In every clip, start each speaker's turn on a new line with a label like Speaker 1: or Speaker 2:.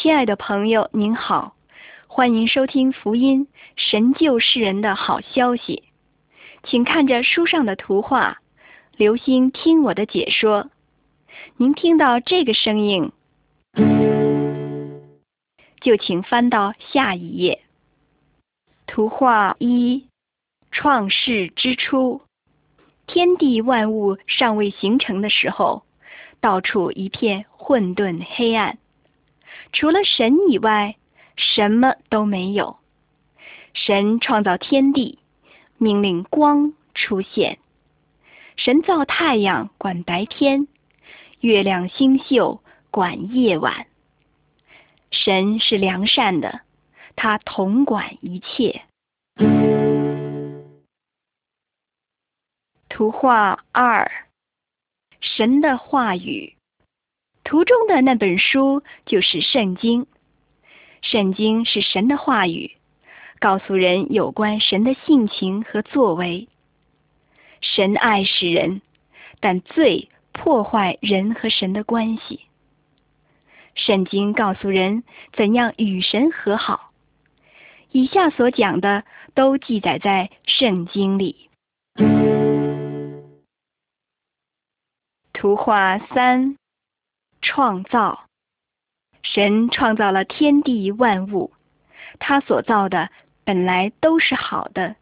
Speaker 1: 亲爱的朋友，您好，欢迎收听福音神救世人的好消息。请看着书上的图画，留心听我的解说。您听到这个声音，就请翻到下一页。图画一：创世之初，天地万物尚未形成的时候，到处一片混沌黑暗。除了神以外，什么都没有。神创造天地，命令光出现。神造太阳，管白天；月亮星宿，管夜晚。神是良善的，他统管一切。图画二：神的话语。图中的那本书就是圣经。圣经是神的话语，告诉人有关神的性情和作为。神爱世人，但罪破坏人和神的关系。圣经告诉人怎样与神和好。以下所讲的都记载在圣经里。图画三。创造，神创造了天地万物，他所造的本来都是好的。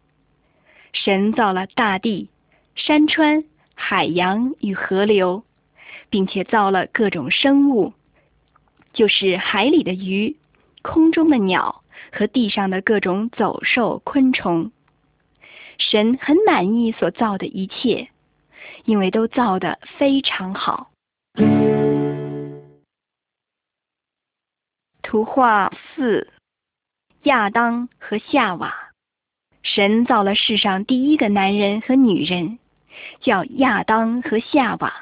Speaker 1: 神造了大地、山川、海洋与河流，并且造了各种生物，就是海里的鱼、空中的鸟和地上的各种走兽、昆虫。神很满意所造的一切，因为都造得非常好。图画四：亚当和夏娃。神造了世上第一个男人和女人，叫亚当和夏娃。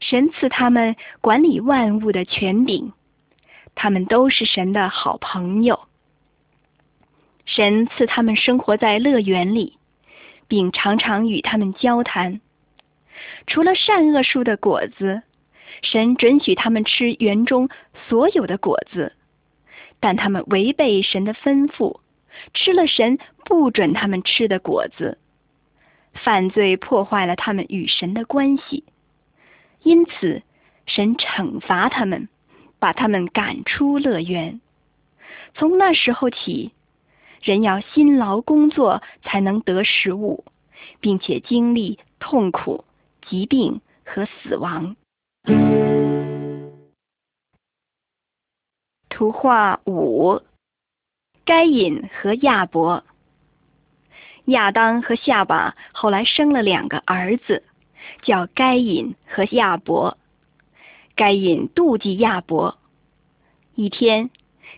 Speaker 1: 神赐他们管理万物的权柄，他们都是神的好朋友。神赐他们生活在乐园里，并常常与他们交谈。除了善恶树的果子。神准许他们吃园中所有的果子，但他们违背神的吩咐，吃了神不准他们吃的果子，犯罪破坏了他们与神的关系。因此，神惩罚他们，把他们赶出乐园。从那时候起，人要辛劳工作才能得食物，并且经历痛苦、疾病和死亡。图画五：该隐和亚伯。亚当和夏娃后来生了两个儿子，叫该隐和亚伯。该隐妒忌亚伯，一天，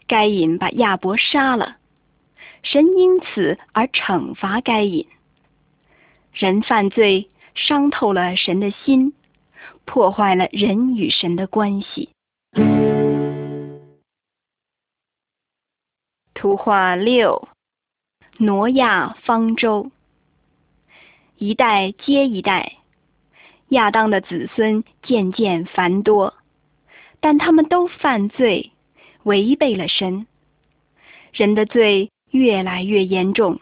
Speaker 1: 该隐把亚伯杀了，神因此而惩罚该隐。人犯罪，伤透了神的心。破坏了人与神的关系。图画六：挪亚方舟。一代接一代，亚当的子孙渐渐繁多，但他们都犯罪，违背了神。人的罪越来越严重，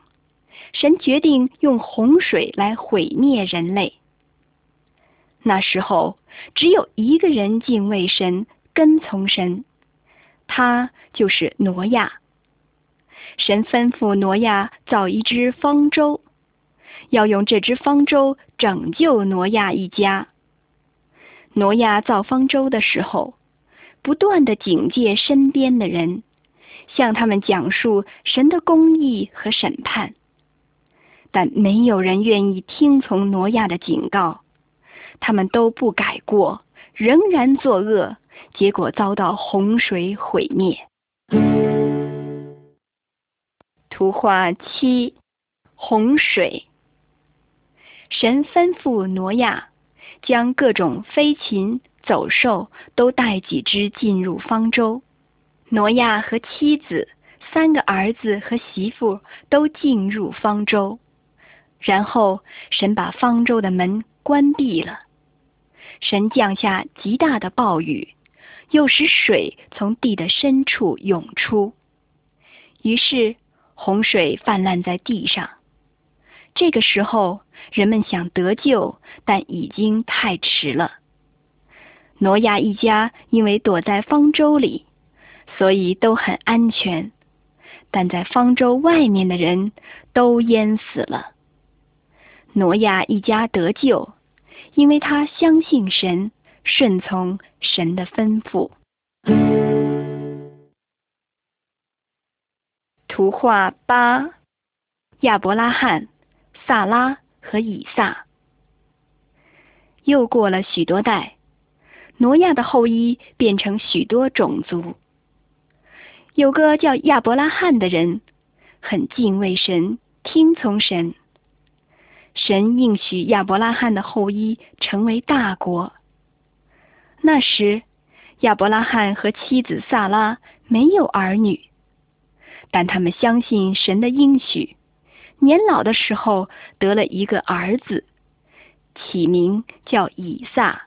Speaker 1: 神决定用洪水来毁灭人类。那时候，只有一个人敬畏神，跟从神，他就是挪亚。神吩咐挪亚造一只方舟，要用这只方舟拯救挪亚一家。挪亚造方舟的时候，不断的警戒身边的人，向他们讲述神的公义和审判，但没有人愿意听从挪亚的警告。他们都不改过，仍然作恶，结果遭到洪水毁灭。图画七：洪水。神吩咐挪亚，将各种飞禽走兽都带几只进入方舟。挪亚和妻子、三个儿子和媳妇都进入方舟，然后神把方舟的门关闭了。神降下极大的暴雨，又使水从地的深处涌出，于是洪水泛滥在地上。这个时候，人们想得救，但已经太迟了。挪亚一家因为躲在方舟里，所以都很安全，但在方舟外面的人都淹死了。挪亚一家得救，因为他相信神，顺从神的吩咐。图画八：亚伯拉罕、萨拉和以撒。又过了许多代，挪亚的后裔变成许多种族。有个叫亚伯拉罕的人，很敬畏神，听从神。神应许亚伯拉罕的后裔成为大国。那时，亚伯拉罕和妻子萨拉没有儿女，但他们相信神的应许，年老的时候得了一个儿子，起名叫以撒。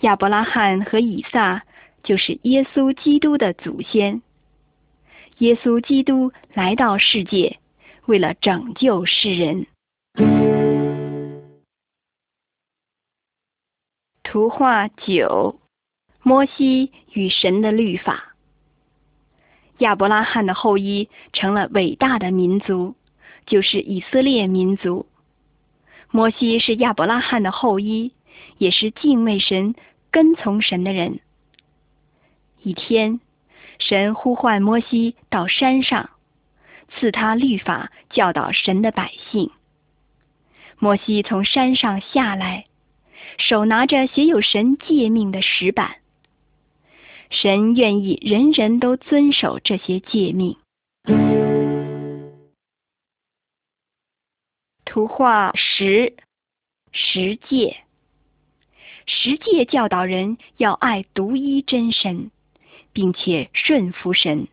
Speaker 1: 亚伯拉罕和以撒就是耶稣基督的祖先。耶稣基督来到世界，为了拯救世人。图画九：摩西与神的律法。亚伯拉罕的后裔成了伟大的民族，就是以色列民族。摩西是亚伯拉罕的后裔，也是敬畏神、跟从神的人。一天，神呼唤摩西到山上，赐他律法，教导神的百姓。摩西从山上下来，手拿着写有神诫命的石板。神愿意人人都遵守这些诫命。图画十十诫，十诫教导人要爱独一真神，并且顺服神。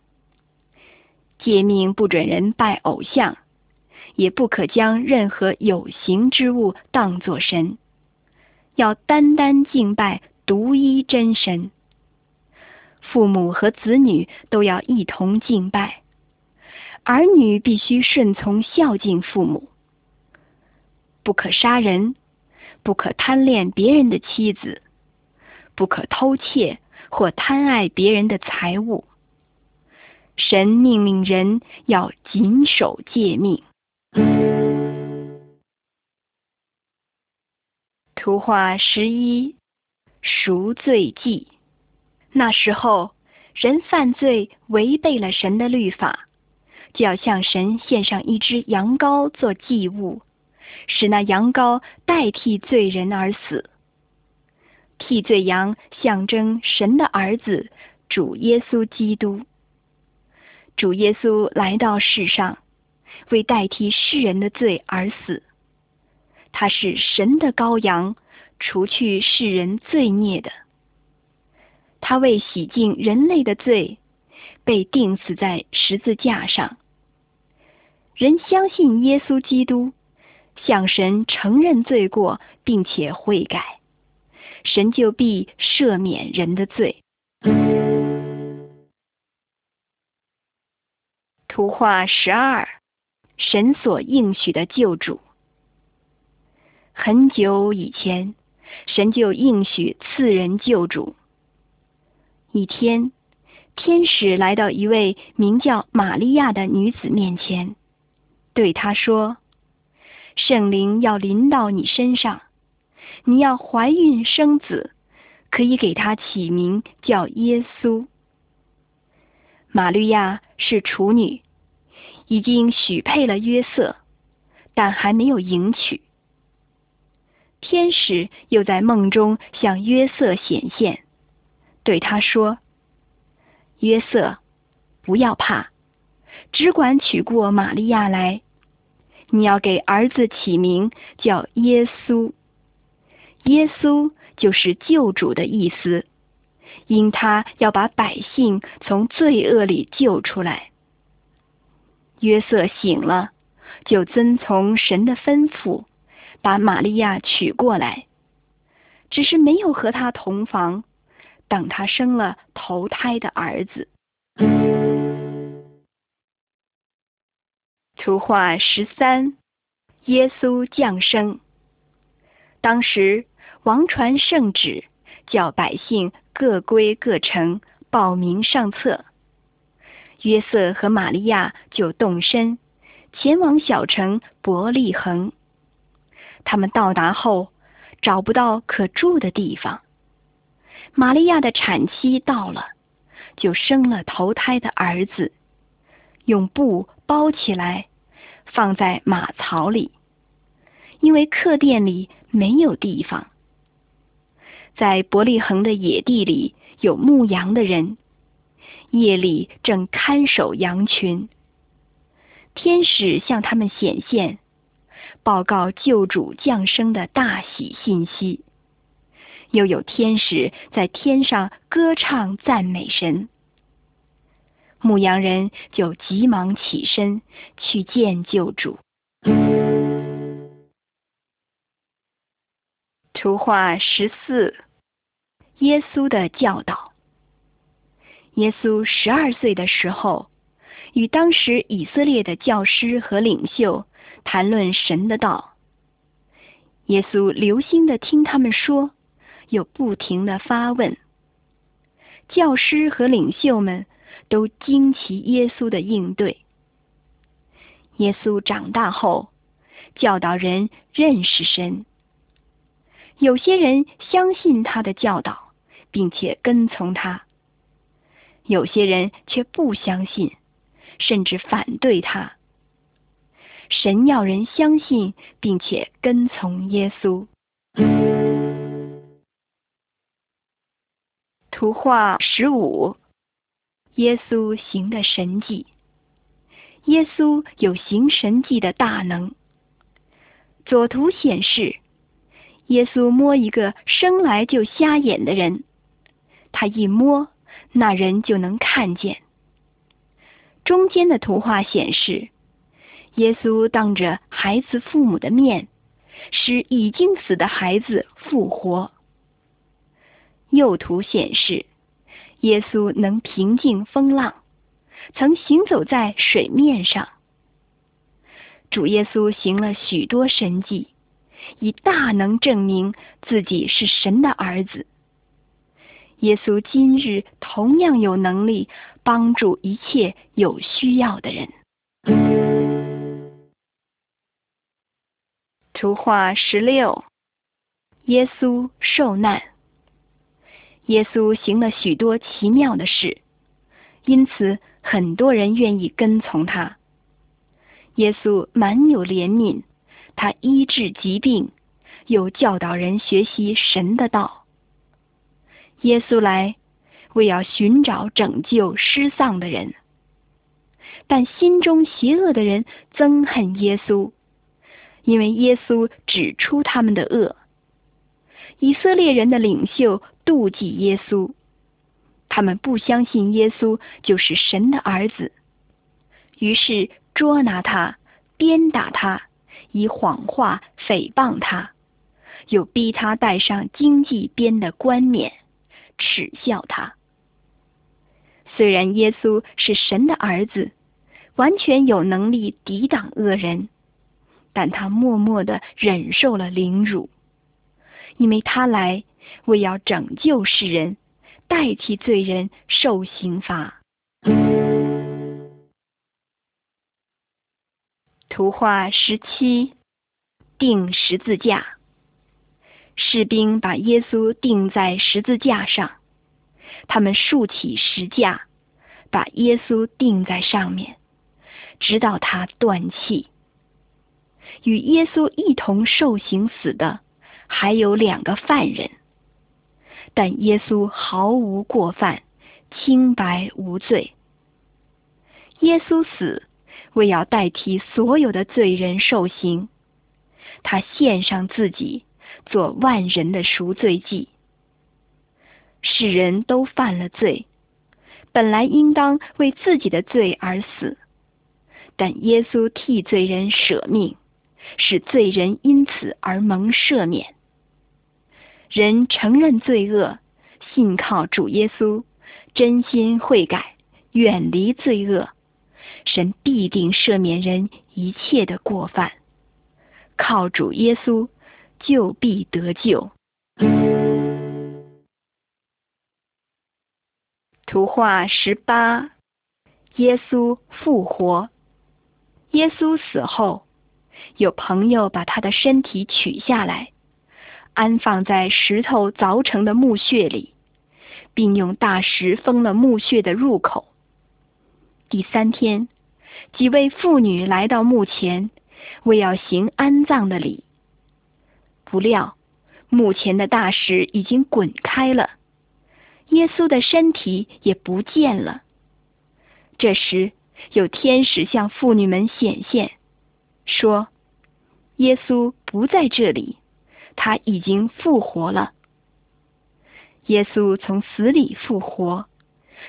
Speaker 1: 诫命不准人拜偶像。也不可将任何有形之物当作神，要单单敬拜独一真神。父母和子女都要一同敬拜，儿女必须顺从孝敬父母。不可杀人，不可贪恋别人的妻子，不可偷窃或贪爱别人的财物。神命令人要谨守诫命。图画十一，赎罪记。那时候，人犯罪违背了神的律法，就要向神献上一只羊羔做祭物，使那羊羔代替罪人而死。替罪羊象征神的儿子主耶稣基督。主耶稣来到世上。为代替世人的罪而死，他是神的羔羊，除去世人罪孽的。他为洗净人类的罪，被钉死在十字架上。人相信耶稣基督，向神承认罪过，并且悔改，神就必赦免人的罪。图画十二。神所应许的救主，很久以前，神就应许赐人救主。一天，天使来到一位名叫玛利亚的女子面前，对她说：“圣灵要临到你身上，你要怀孕生子，可以给他起名叫耶稣。”玛利亚是处女。已经许配了约瑟，但还没有迎娶。天使又在梦中向约瑟显现，对他说：“约瑟，不要怕，只管娶过玛利亚来。你要给儿子起名叫耶稣。耶稣就是救主的意思，因他要把百姓从罪恶里救出来。”约瑟醒了，就遵从神的吩咐，把玛利亚娶过来。只是没有和她同房，等他生了头胎的儿子。图画十三：耶稣降生。当时王传圣旨，叫百姓各归各城，报名上册。约瑟和玛利亚就动身，前往小城伯利恒。他们到达后，找不到可住的地方。玛利亚的产期到了，就生了头胎的儿子，用布包起来。放在马槽里，因为客店里没有地方。在伯利恒的野地里有牧羊的人，夜里正看守羊群。天使向他们显现，报告救主降生的大喜信息。又有天使在天上歌唱赞美神。牧羊人就急忙起身去见救主。图画十四：耶稣的教导。耶稣十二岁的时候，与当时以色列的教师和领袖谈论神的道。耶稣留心的听他们说，又不停的发问。教师和领袖们。都惊奇耶稣的应对。耶稣长大后，教导人认识神。有些人相信他的教导，并且跟从他；有些人却不相信，甚至反对他。神要人相信，并且跟从耶稣。图画十五。耶稣行的神迹，耶稣有行神迹的大能。左图显示，耶稣摸一个生来就瞎眼的人，他一摸，那人就能看见。中间的图画显示，耶稣当着孩子父母的面，使已经死的孩子复活。右图显示。耶稣能平静风浪，曾行走在水面上。主耶稣行了许多神迹，以大能证明自己是神的儿子。耶稣今日同样有能力帮助一切有需要的人。图画十六：耶稣受难。耶稣行了许多奇妙的事，因此很多人愿意跟从他。耶稣满有怜悯，他医治疾病，又教导人学习神的道。耶稣来，为要寻找拯救失丧的人，但心中邪恶的人憎恨耶稣，因为耶稣指出他们的恶。以色列人的领袖。妒忌耶稣，他们不相信耶稣就是神的儿子，于是捉拿他，鞭打他，以谎话诽谤他，又逼他戴上荆棘编的冠冕，耻笑他。虽然耶稣是神的儿子，完全有能力抵挡恶人，但他默默的忍受了凌辱，因为他来。为要拯救世人，代替罪人受刑罚。图画十七：钉十字架。士兵把耶稣钉在十字架上，他们竖起石架，把耶稣钉在上面，直到他断气。与耶稣一同受刑死的还有两个犯人。但耶稣毫无过犯，清白无罪。耶稣死，为要代替所有的罪人受刑，他献上自己，做万人的赎罪祭。世人都犯了罪，本来应当为自己的罪而死，但耶稣替罪人舍命，使罪人因此而蒙赦免。人承认罪恶，信靠主耶稣，真心悔改，远离罪恶，神必定赦免人一切的过犯。靠主耶稣，就必得救。图画十八，耶稣复活。耶稣死后，有朋友把他的身体取下来，安放在石头凿成的墓穴里，并用大石封了墓穴的入口。第三天，几位妇女来到墓前，为要行安葬的礼。不料，墓前的大石已经滚开了。耶稣的身体也不见了。这时，有天使向妇女们显现，说：“耶稣不在这里，他已经复活了。耶稣从死里复活，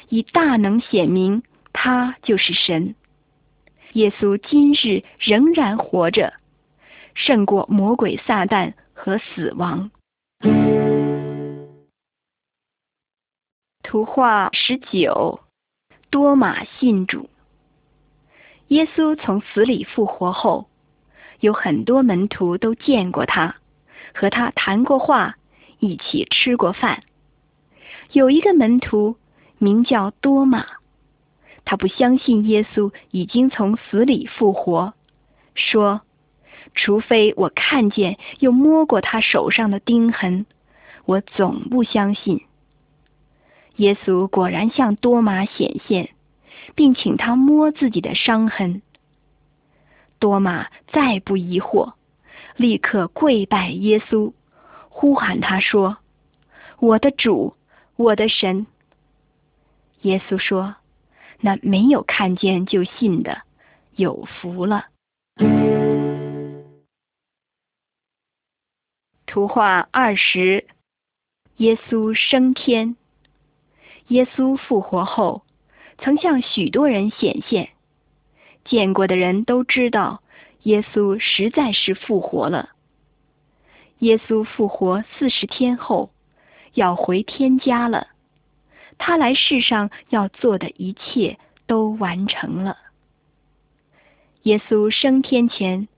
Speaker 1: 以大能显明他就是神。耶稣今日仍然活着，胜过魔鬼撒旦和死亡。”图画十九，多马信主。耶稣从死里复活后，有很多门徒都见过他，和他谈过话，一起吃过饭。有一个门徒名叫多马，他不相信耶稣已经从死里复活，说：“除非我看见又摸过他手上的钉痕，我总不相信。”耶稣果然向多马显现，并请他摸自己的伤痕。多马再不疑惑，立刻跪拜耶稣，呼喊他说：“我的主，我的神。”耶稣说：“那没有看见就信的，有福了。”图画二十，耶稣升天。耶稣复活后，曾向许多人显现，见过的人都知道，耶稣实在是复活了。耶稣复活四十天后，要回天家了，他来世上要做的一切都完成了。耶稣升天前，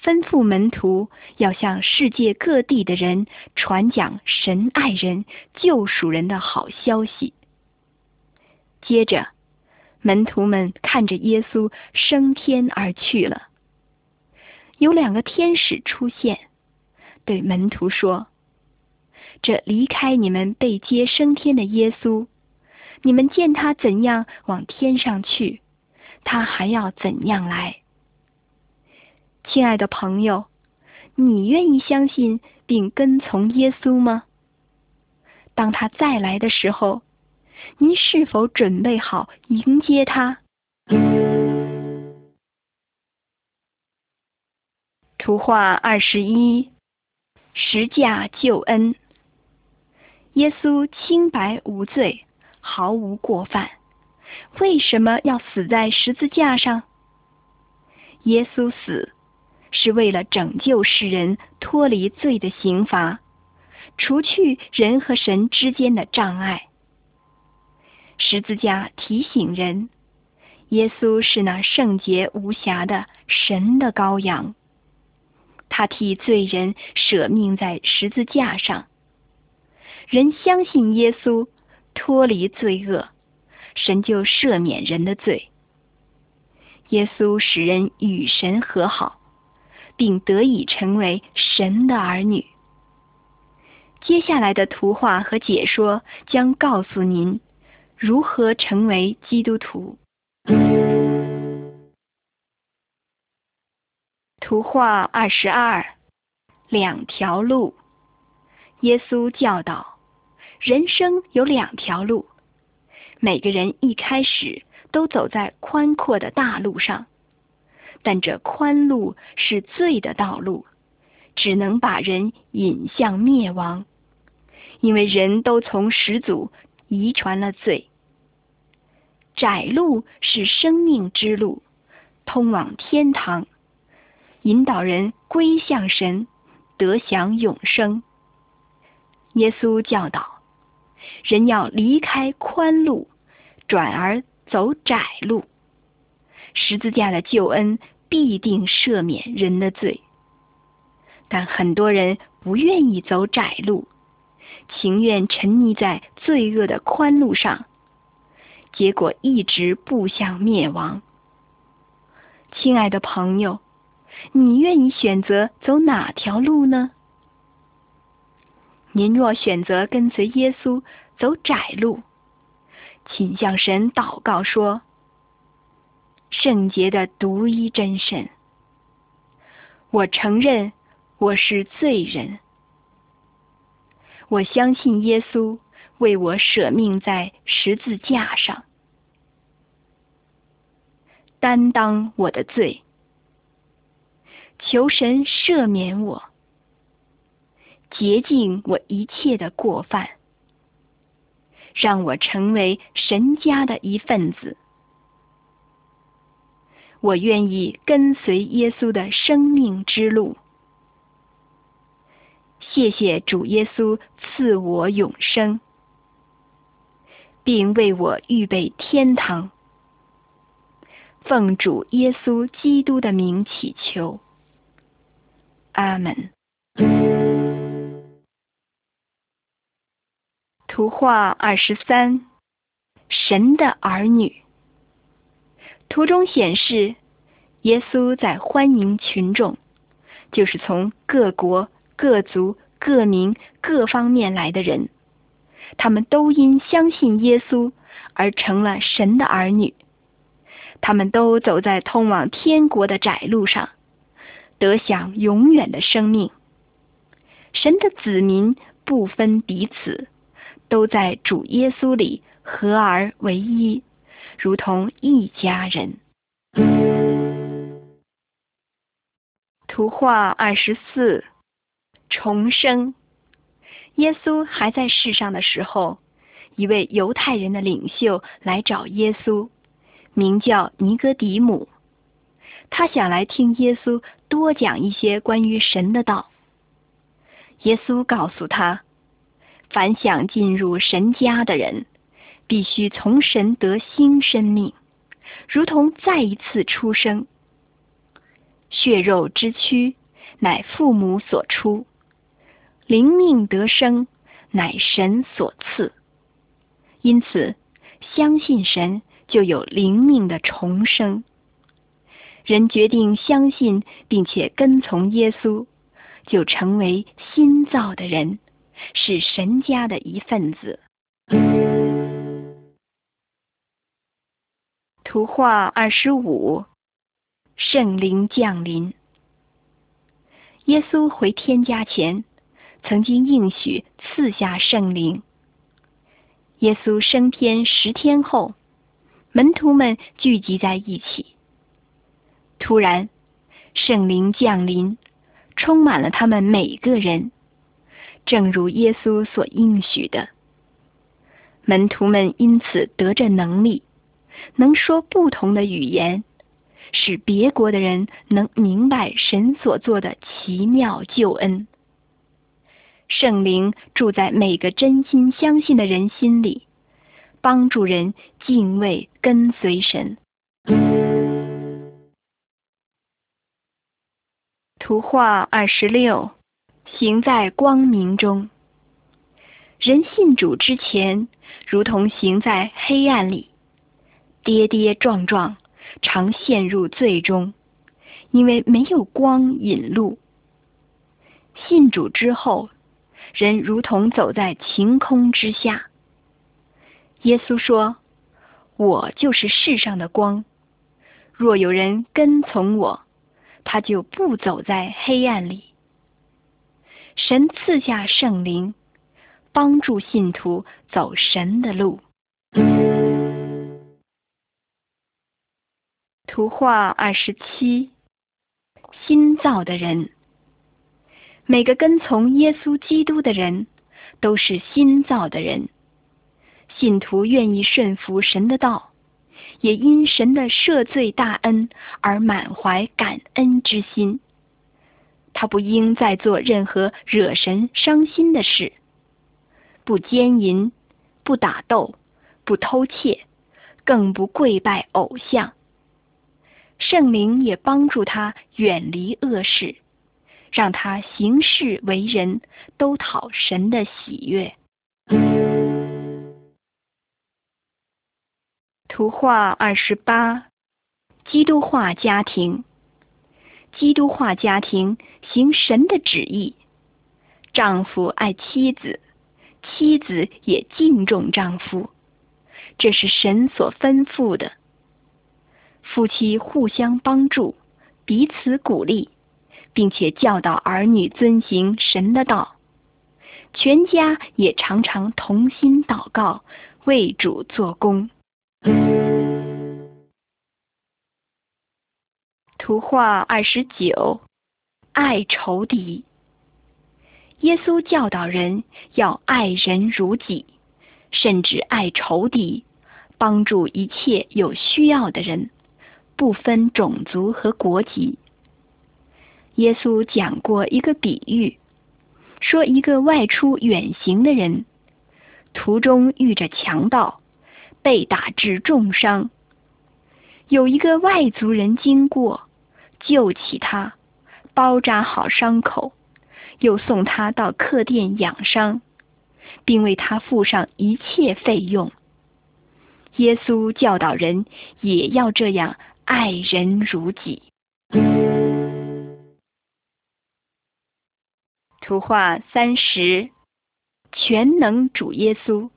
Speaker 1: 吩咐门徒要向世界各地的人传讲神爱人、救赎人的好消息。接着，门徒们看着耶稣升天而去了。有两个天使出现，对门徒说：“这离开你们被接升天的耶稣，你们见他怎样往天上去，他还要怎样来。”亲爱的朋友，你愿意相信并跟从耶稣吗？当他再来的时候。您是否准备好迎接他？图画二十一，十架救恩。耶稣清白无罪，毫无过犯，为什么要死在十字架上？耶稣死是为了拯救世人脱离罪的刑罚，除去人和神之间的障碍。十字架提醒人，耶稣是那圣洁无瑕的神的羔羊，他替罪人舍命在十字架上。人相信耶稣，脱离罪恶，神就赦免人的罪。耶稣使人与神和好，并得以成为神的儿女。接下来的图画和解说将告诉您。如何成为基督徒？图画二十二，两条路。耶稣教导，人生有两条路，每个人一开始都走在宽阔的大路上，但这宽路是罪的道路，只能把人引向灭亡，因为人都从始祖。遗传了罪。窄路是生命之路，通往天堂，引导人归向神，得享永生。耶稣教导，人要离开宽路，转而走窄路。十字架的救恩必定赦免人的罪，但很多人不愿意走窄路，情愿沉溺在罪恶的宽路上，结果一直步向灭亡。亲爱的朋友，你愿意选择走哪条路呢？您若选择跟随耶稣走窄路，请向神祷告说：“圣洁的独一真神，我承认我是罪人，我相信耶稣为我舍命在十字架上，担当我的罪，求神赦免我。”洁净我一切的过犯，让我成为神家的一份子。我愿意跟随耶稣的生命之路。谢谢主耶稣赐我永生，并为我预备天堂。奉主耶稣基督的名祈求，阿门。图画二十三，神的儿女。图中显示，耶稣在欢迎群众，就是从各国、各族、各民、各方面来的人，他们都因相信耶稣而成了神的儿女。他们都走在通往天国的窄路上，得享永远的生命。神的子民不分彼此。都在主耶稣里合而为一，如同一家人。图画二十四，重生。耶稣还在世上的时候，一位犹太人的领袖来找耶稣，名叫尼哥底母。他想来听耶稣多讲一些关于神的道。耶稣告诉他。凡想进入神家的人，必须从神得新生命，如同再一次出生。血肉之躯乃父母所出，灵命得生乃神所赐。因此，相信神就有灵命的重生。人决定相信并且跟从耶稣，就成为新造的人。是神家的一份子。图画二十五，圣灵降临。耶稣回天家前，曾经应许赐下圣灵。耶稣升天十天后，门徒们聚集在一起。突然，圣灵降临，充满了他们每个人。正如耶稣所应许的，门徒们因此得着能力，能说不同的语言，使别国的人能明白神所做的奇妙救恩。圣灵住在每个真心相信的人心里，帮助人敬畏跟随神。图画二十六。行在光明中，人信主之前，如同行在黑暗里，跌跌撞撞，常陷入罪中，因为没有光引路。信主之后，人如同走在晴空之下。耶稣说：“我就是世上的光，若有人跟从我，他就不走在黑暗里。”神赐下圣灵，帮助信徒走神的路。图画二十七，新造的人，每个跟从耶稣基督的人都是新造的人。信徒愿意顺服神的道，也因神的赦罪大恩而满怀感恩之心。他不应再做任何惹神伤心的事，不奸淫、不打斗，不偷窃，更不跪拜偶像。圣灵也帮助他远离恶事，让他行事为人，都讨神的喜悦。图画二十八：基督化家庭。基督化家庭行神的旨意，丈夫爱妻子，妻子也敬重丈夫，这是神所吩咐的。夫妻互相帮助，彼此鼓励，并且教导儿女遵行神的道。全家也常常同心祷告，为主做工。图画二十九，爱仇敌。耶稣教导人要爱人如己，甚至爱仇敌，帮助一切有需要的人，不分种族和国籍。耶稣讲过一个比喻，说一个外出远行的人，途中遇着强盗，被打致重伤，有一个外族人经过。救起他，包扎好伤口，又送他到客店养伤，并为他付上一切费用。耶稣教导人也要这样爱人如己。图画三十，全能主耶稣。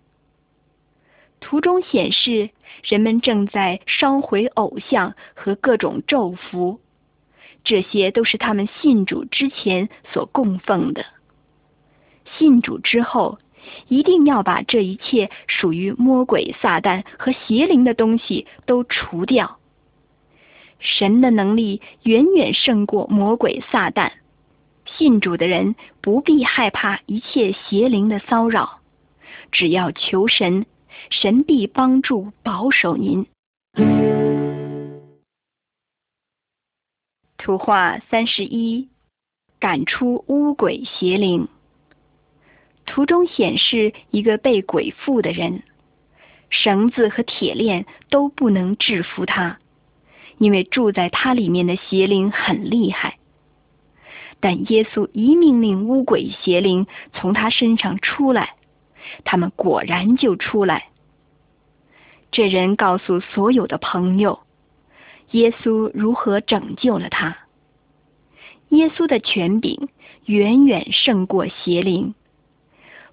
Speaker 1: 图中显示人们正在烧毁偶像和各种咒符。这些都是他们信主之前所供奉的。信主之后，一定要把这一切属于魔鬼、撒旦和邪灵的东西都除掉。神的能力远远胜过魔鬼、撒旦。信主的人不必害怕一切邪灵的骚扰，只要求神，神必帮助保守您。图画三十一，赶出巫鬼邪灵。图中显示一个被鬼附的人，绳子和铁链都不能制服他，因为住在他里面的邪灵很厉害。但耶稣一命令巫鬼邪灵从他身上出来，他们果然就出来。这人告诉所有的朋友。耶稣如何拯救了他？耶稣的权柄远远胜过邪灵，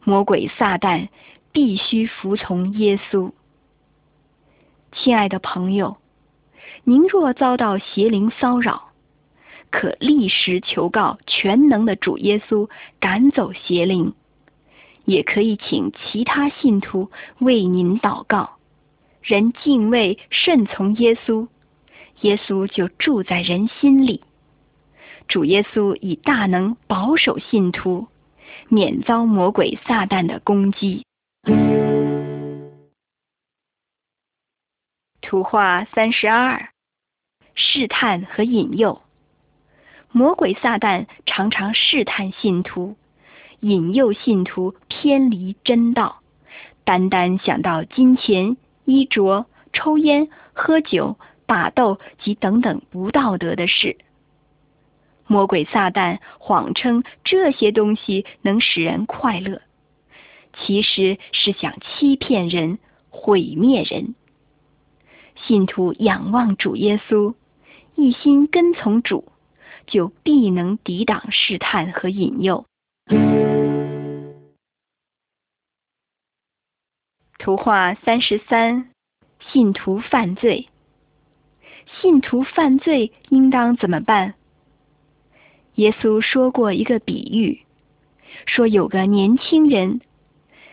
Speaker 1: 魔鬼撒旦必须服从耶稣。亲爱的朋友，您若遭到邪灵骚扰，可立时求告全能的主耶稣，赶走邪灵；也可以请其他信徒为您祷告。人敬畏顺从耶稣。耶稣就住在人心里，主耶稣以大能保守信徒，免遭魔鬼撒旦的攻击。图画三十二，试探和引诱。魔鬼撒旦常常试探信徒，引诱信徒偏离真道，单单想到金钱、衣着、抽烟、喝酒。打斗及等等不道德的事，魔鬼撒旦谎称这些东西能使人快乐，其实是想欺骗人、毁灭人。信徒仰望主耶稣，一心跟从主，就必能抵挡试探和引诱。图画三十三，信徒犯罪。信徒犯罪应当怎么办？耶稣说过一个比喻，说有个年轻人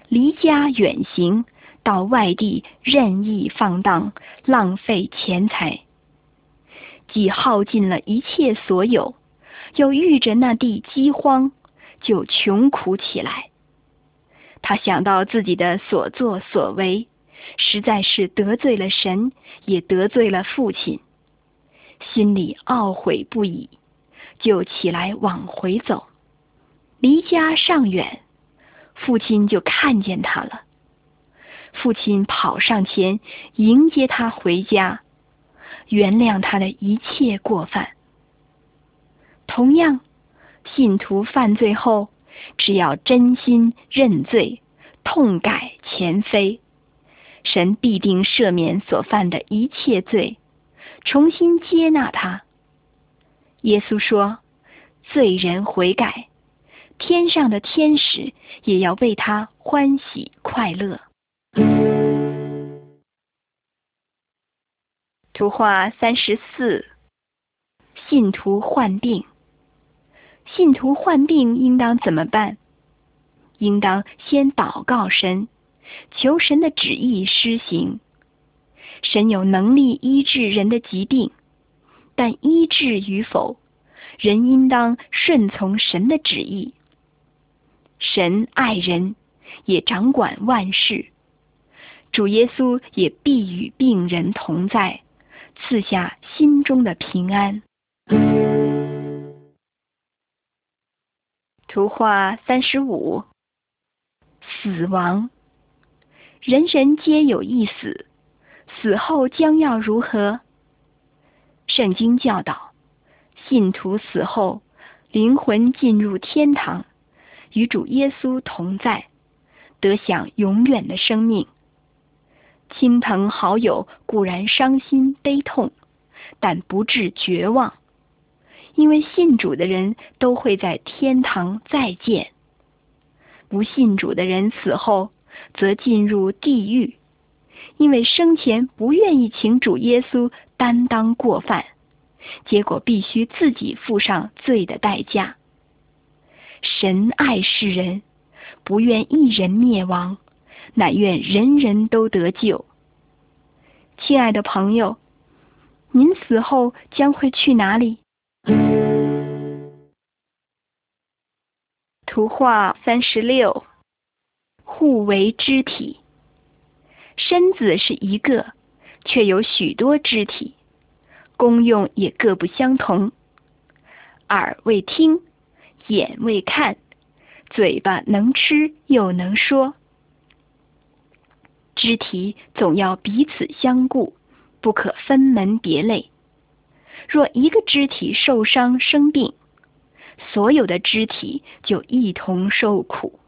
Speaker 1: 离家远行，到外地任意放荡，浪费钱财，既耗尽了一切所有，又遇着那地饥荒，就穷苦起来。他想到自己的所作所为，实在是得罪了神，也得罪了父亲。心里懊悔不已，就起来往回走。离家尚远，父亲就看见他了。父亲跑上前迎接他回家，原谅他的一切过犯。同样，信徒犯罪后，只要真心认罪、痛改前非，神必定赦免所犯的一切罪，重新接纳他。耶稣说：“罪人悔改。”天上的天使也要为他欢喜快乐。图画三十四：信徒患病。信徒患病应当怎么办？应当先祷告神，求神的旨意施行。神有能力医治人的疾病，但医治与否，人应当顺从神的旨意。神爱人，也掌管万事。主耶稣也必与病人同在，赐下心中的平安。图画三十五：死亡。人人皆有一死，死后将要如何？圣经教导，信徒死后，灵魂进入天堂。与主耶稣同在，得享永远的生命。亲朋好友固然伤心悲痛，但不至绝望，因为信主的人都会在天堂再见。不信主的人死后则进入地狱，因为生前不愿意请主耶稣担当过犯，结果必须自己付上罪的代价。神爱世人，不愿一人灭亡，乃愿人人都得救。亲爱的朋友，您死后将会去哪里？图画三十六：互为肢体，身子是一个，却有许多肢体，功用也各不相同。耳为听。眼未看，嘴巴能吃又能说，肢体总要彼此相顾，不可分门别类。若一个肢体受伤生病，所有的肢体就一同受苦。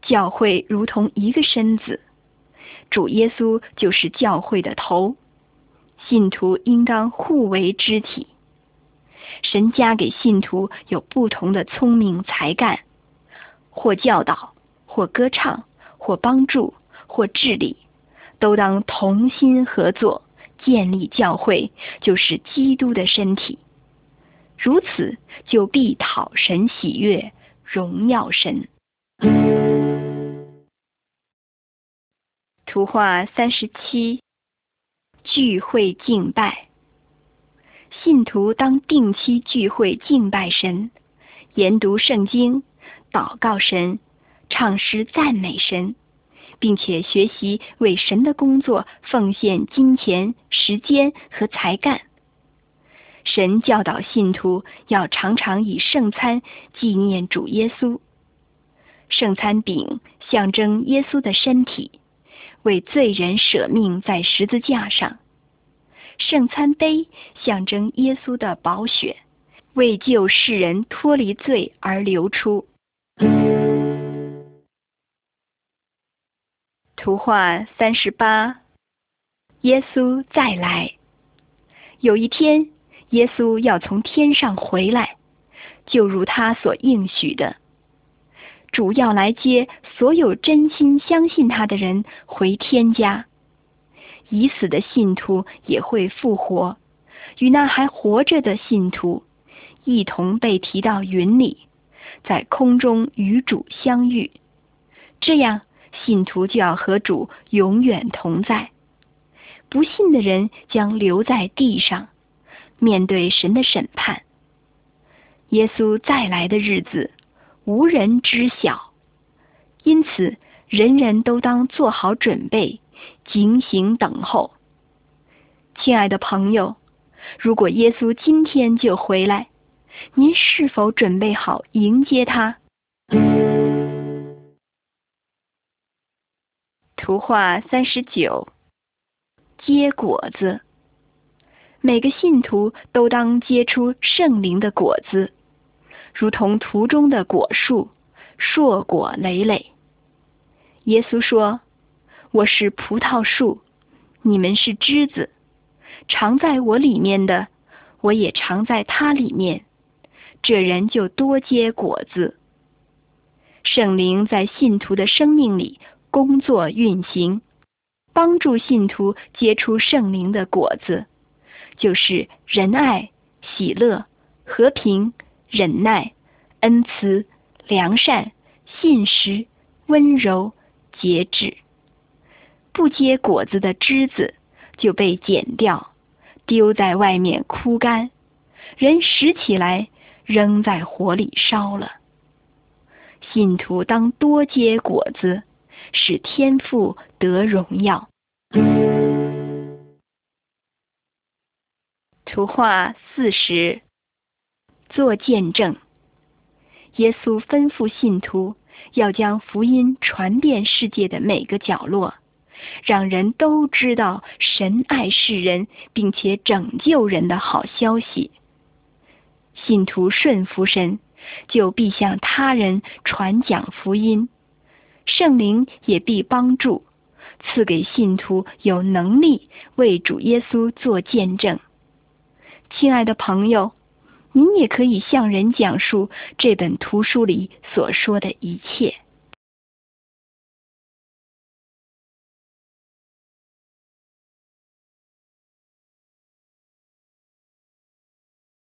Speaker 1: 教会如同一个身子，主耶稣就是教会的头，信徒应当互为肢体。神加给信徒有不同的聪明才干，或教导，或歌唱，或帮助，或治理，都当同心合作，建立教会，就是基督的身体。如此，就必讨神喜悦，荣耀神。图画三十七，聚会敬拜。信徒当定期聚会敬拜神，研读圣经，祷告神，唱诗赞美神，并且学习为神的工作奉献金钱、时间和才干。神教导信徒要常常以圣餐纪念主耶稣。圣餐饼象征耶稣的身体，为罪人舍命在十字架上。圣餐杯象征耶稣的宝血，为救世人脱离罪而流出。图画三十八，耶稣再来。有一天，耶稣要从天上回来，就如他所应许的，主要来接所有真心相信他的人回天家。已死的信徒也会复活，与那还活着的信徒一同被提到云里，在空中与主相遇。这样，信徒就要和主永远同在。不信的人将留在地上，面对神的审判。耶稣再来的日子，无人知晓，因此人人都当做好准备。警醒等候，亲爱的朋友，如果耶稣今天就回来，您是否准备好迎接他？图画三十九，结果子。每个信徒都当结出圣灵的果子，如同图中的果树，硕果累累。耶稣说：“我是葡萄树，你们是枝子。常在我里面的，我也常在他里面。这人就多结果子。圣灵在信徒的生命里工作运行，帮助信徒结出圣灵的果子。”就是仁爱、喜乐、和平、忍耐、恩慈、良善、信实、温柔、节制。不结果子的枝子就被剪掉，丢在外面枯干。人拾起来，扔在火里烧了。信徒当多结果子，使天父得荣耀。图画四十，做见证。耶稣吩咐信徒要将福音传遍世界的每个角落，让人都知道神爱世人，并且拯救人的好消息。信徒顺服神，就必向他人传讲福音，圣灵也必帮助，赐给信徒有能力为主耶稣做见证。亲爱的朋友，您也可以向人讲述这本图书里所说的一切。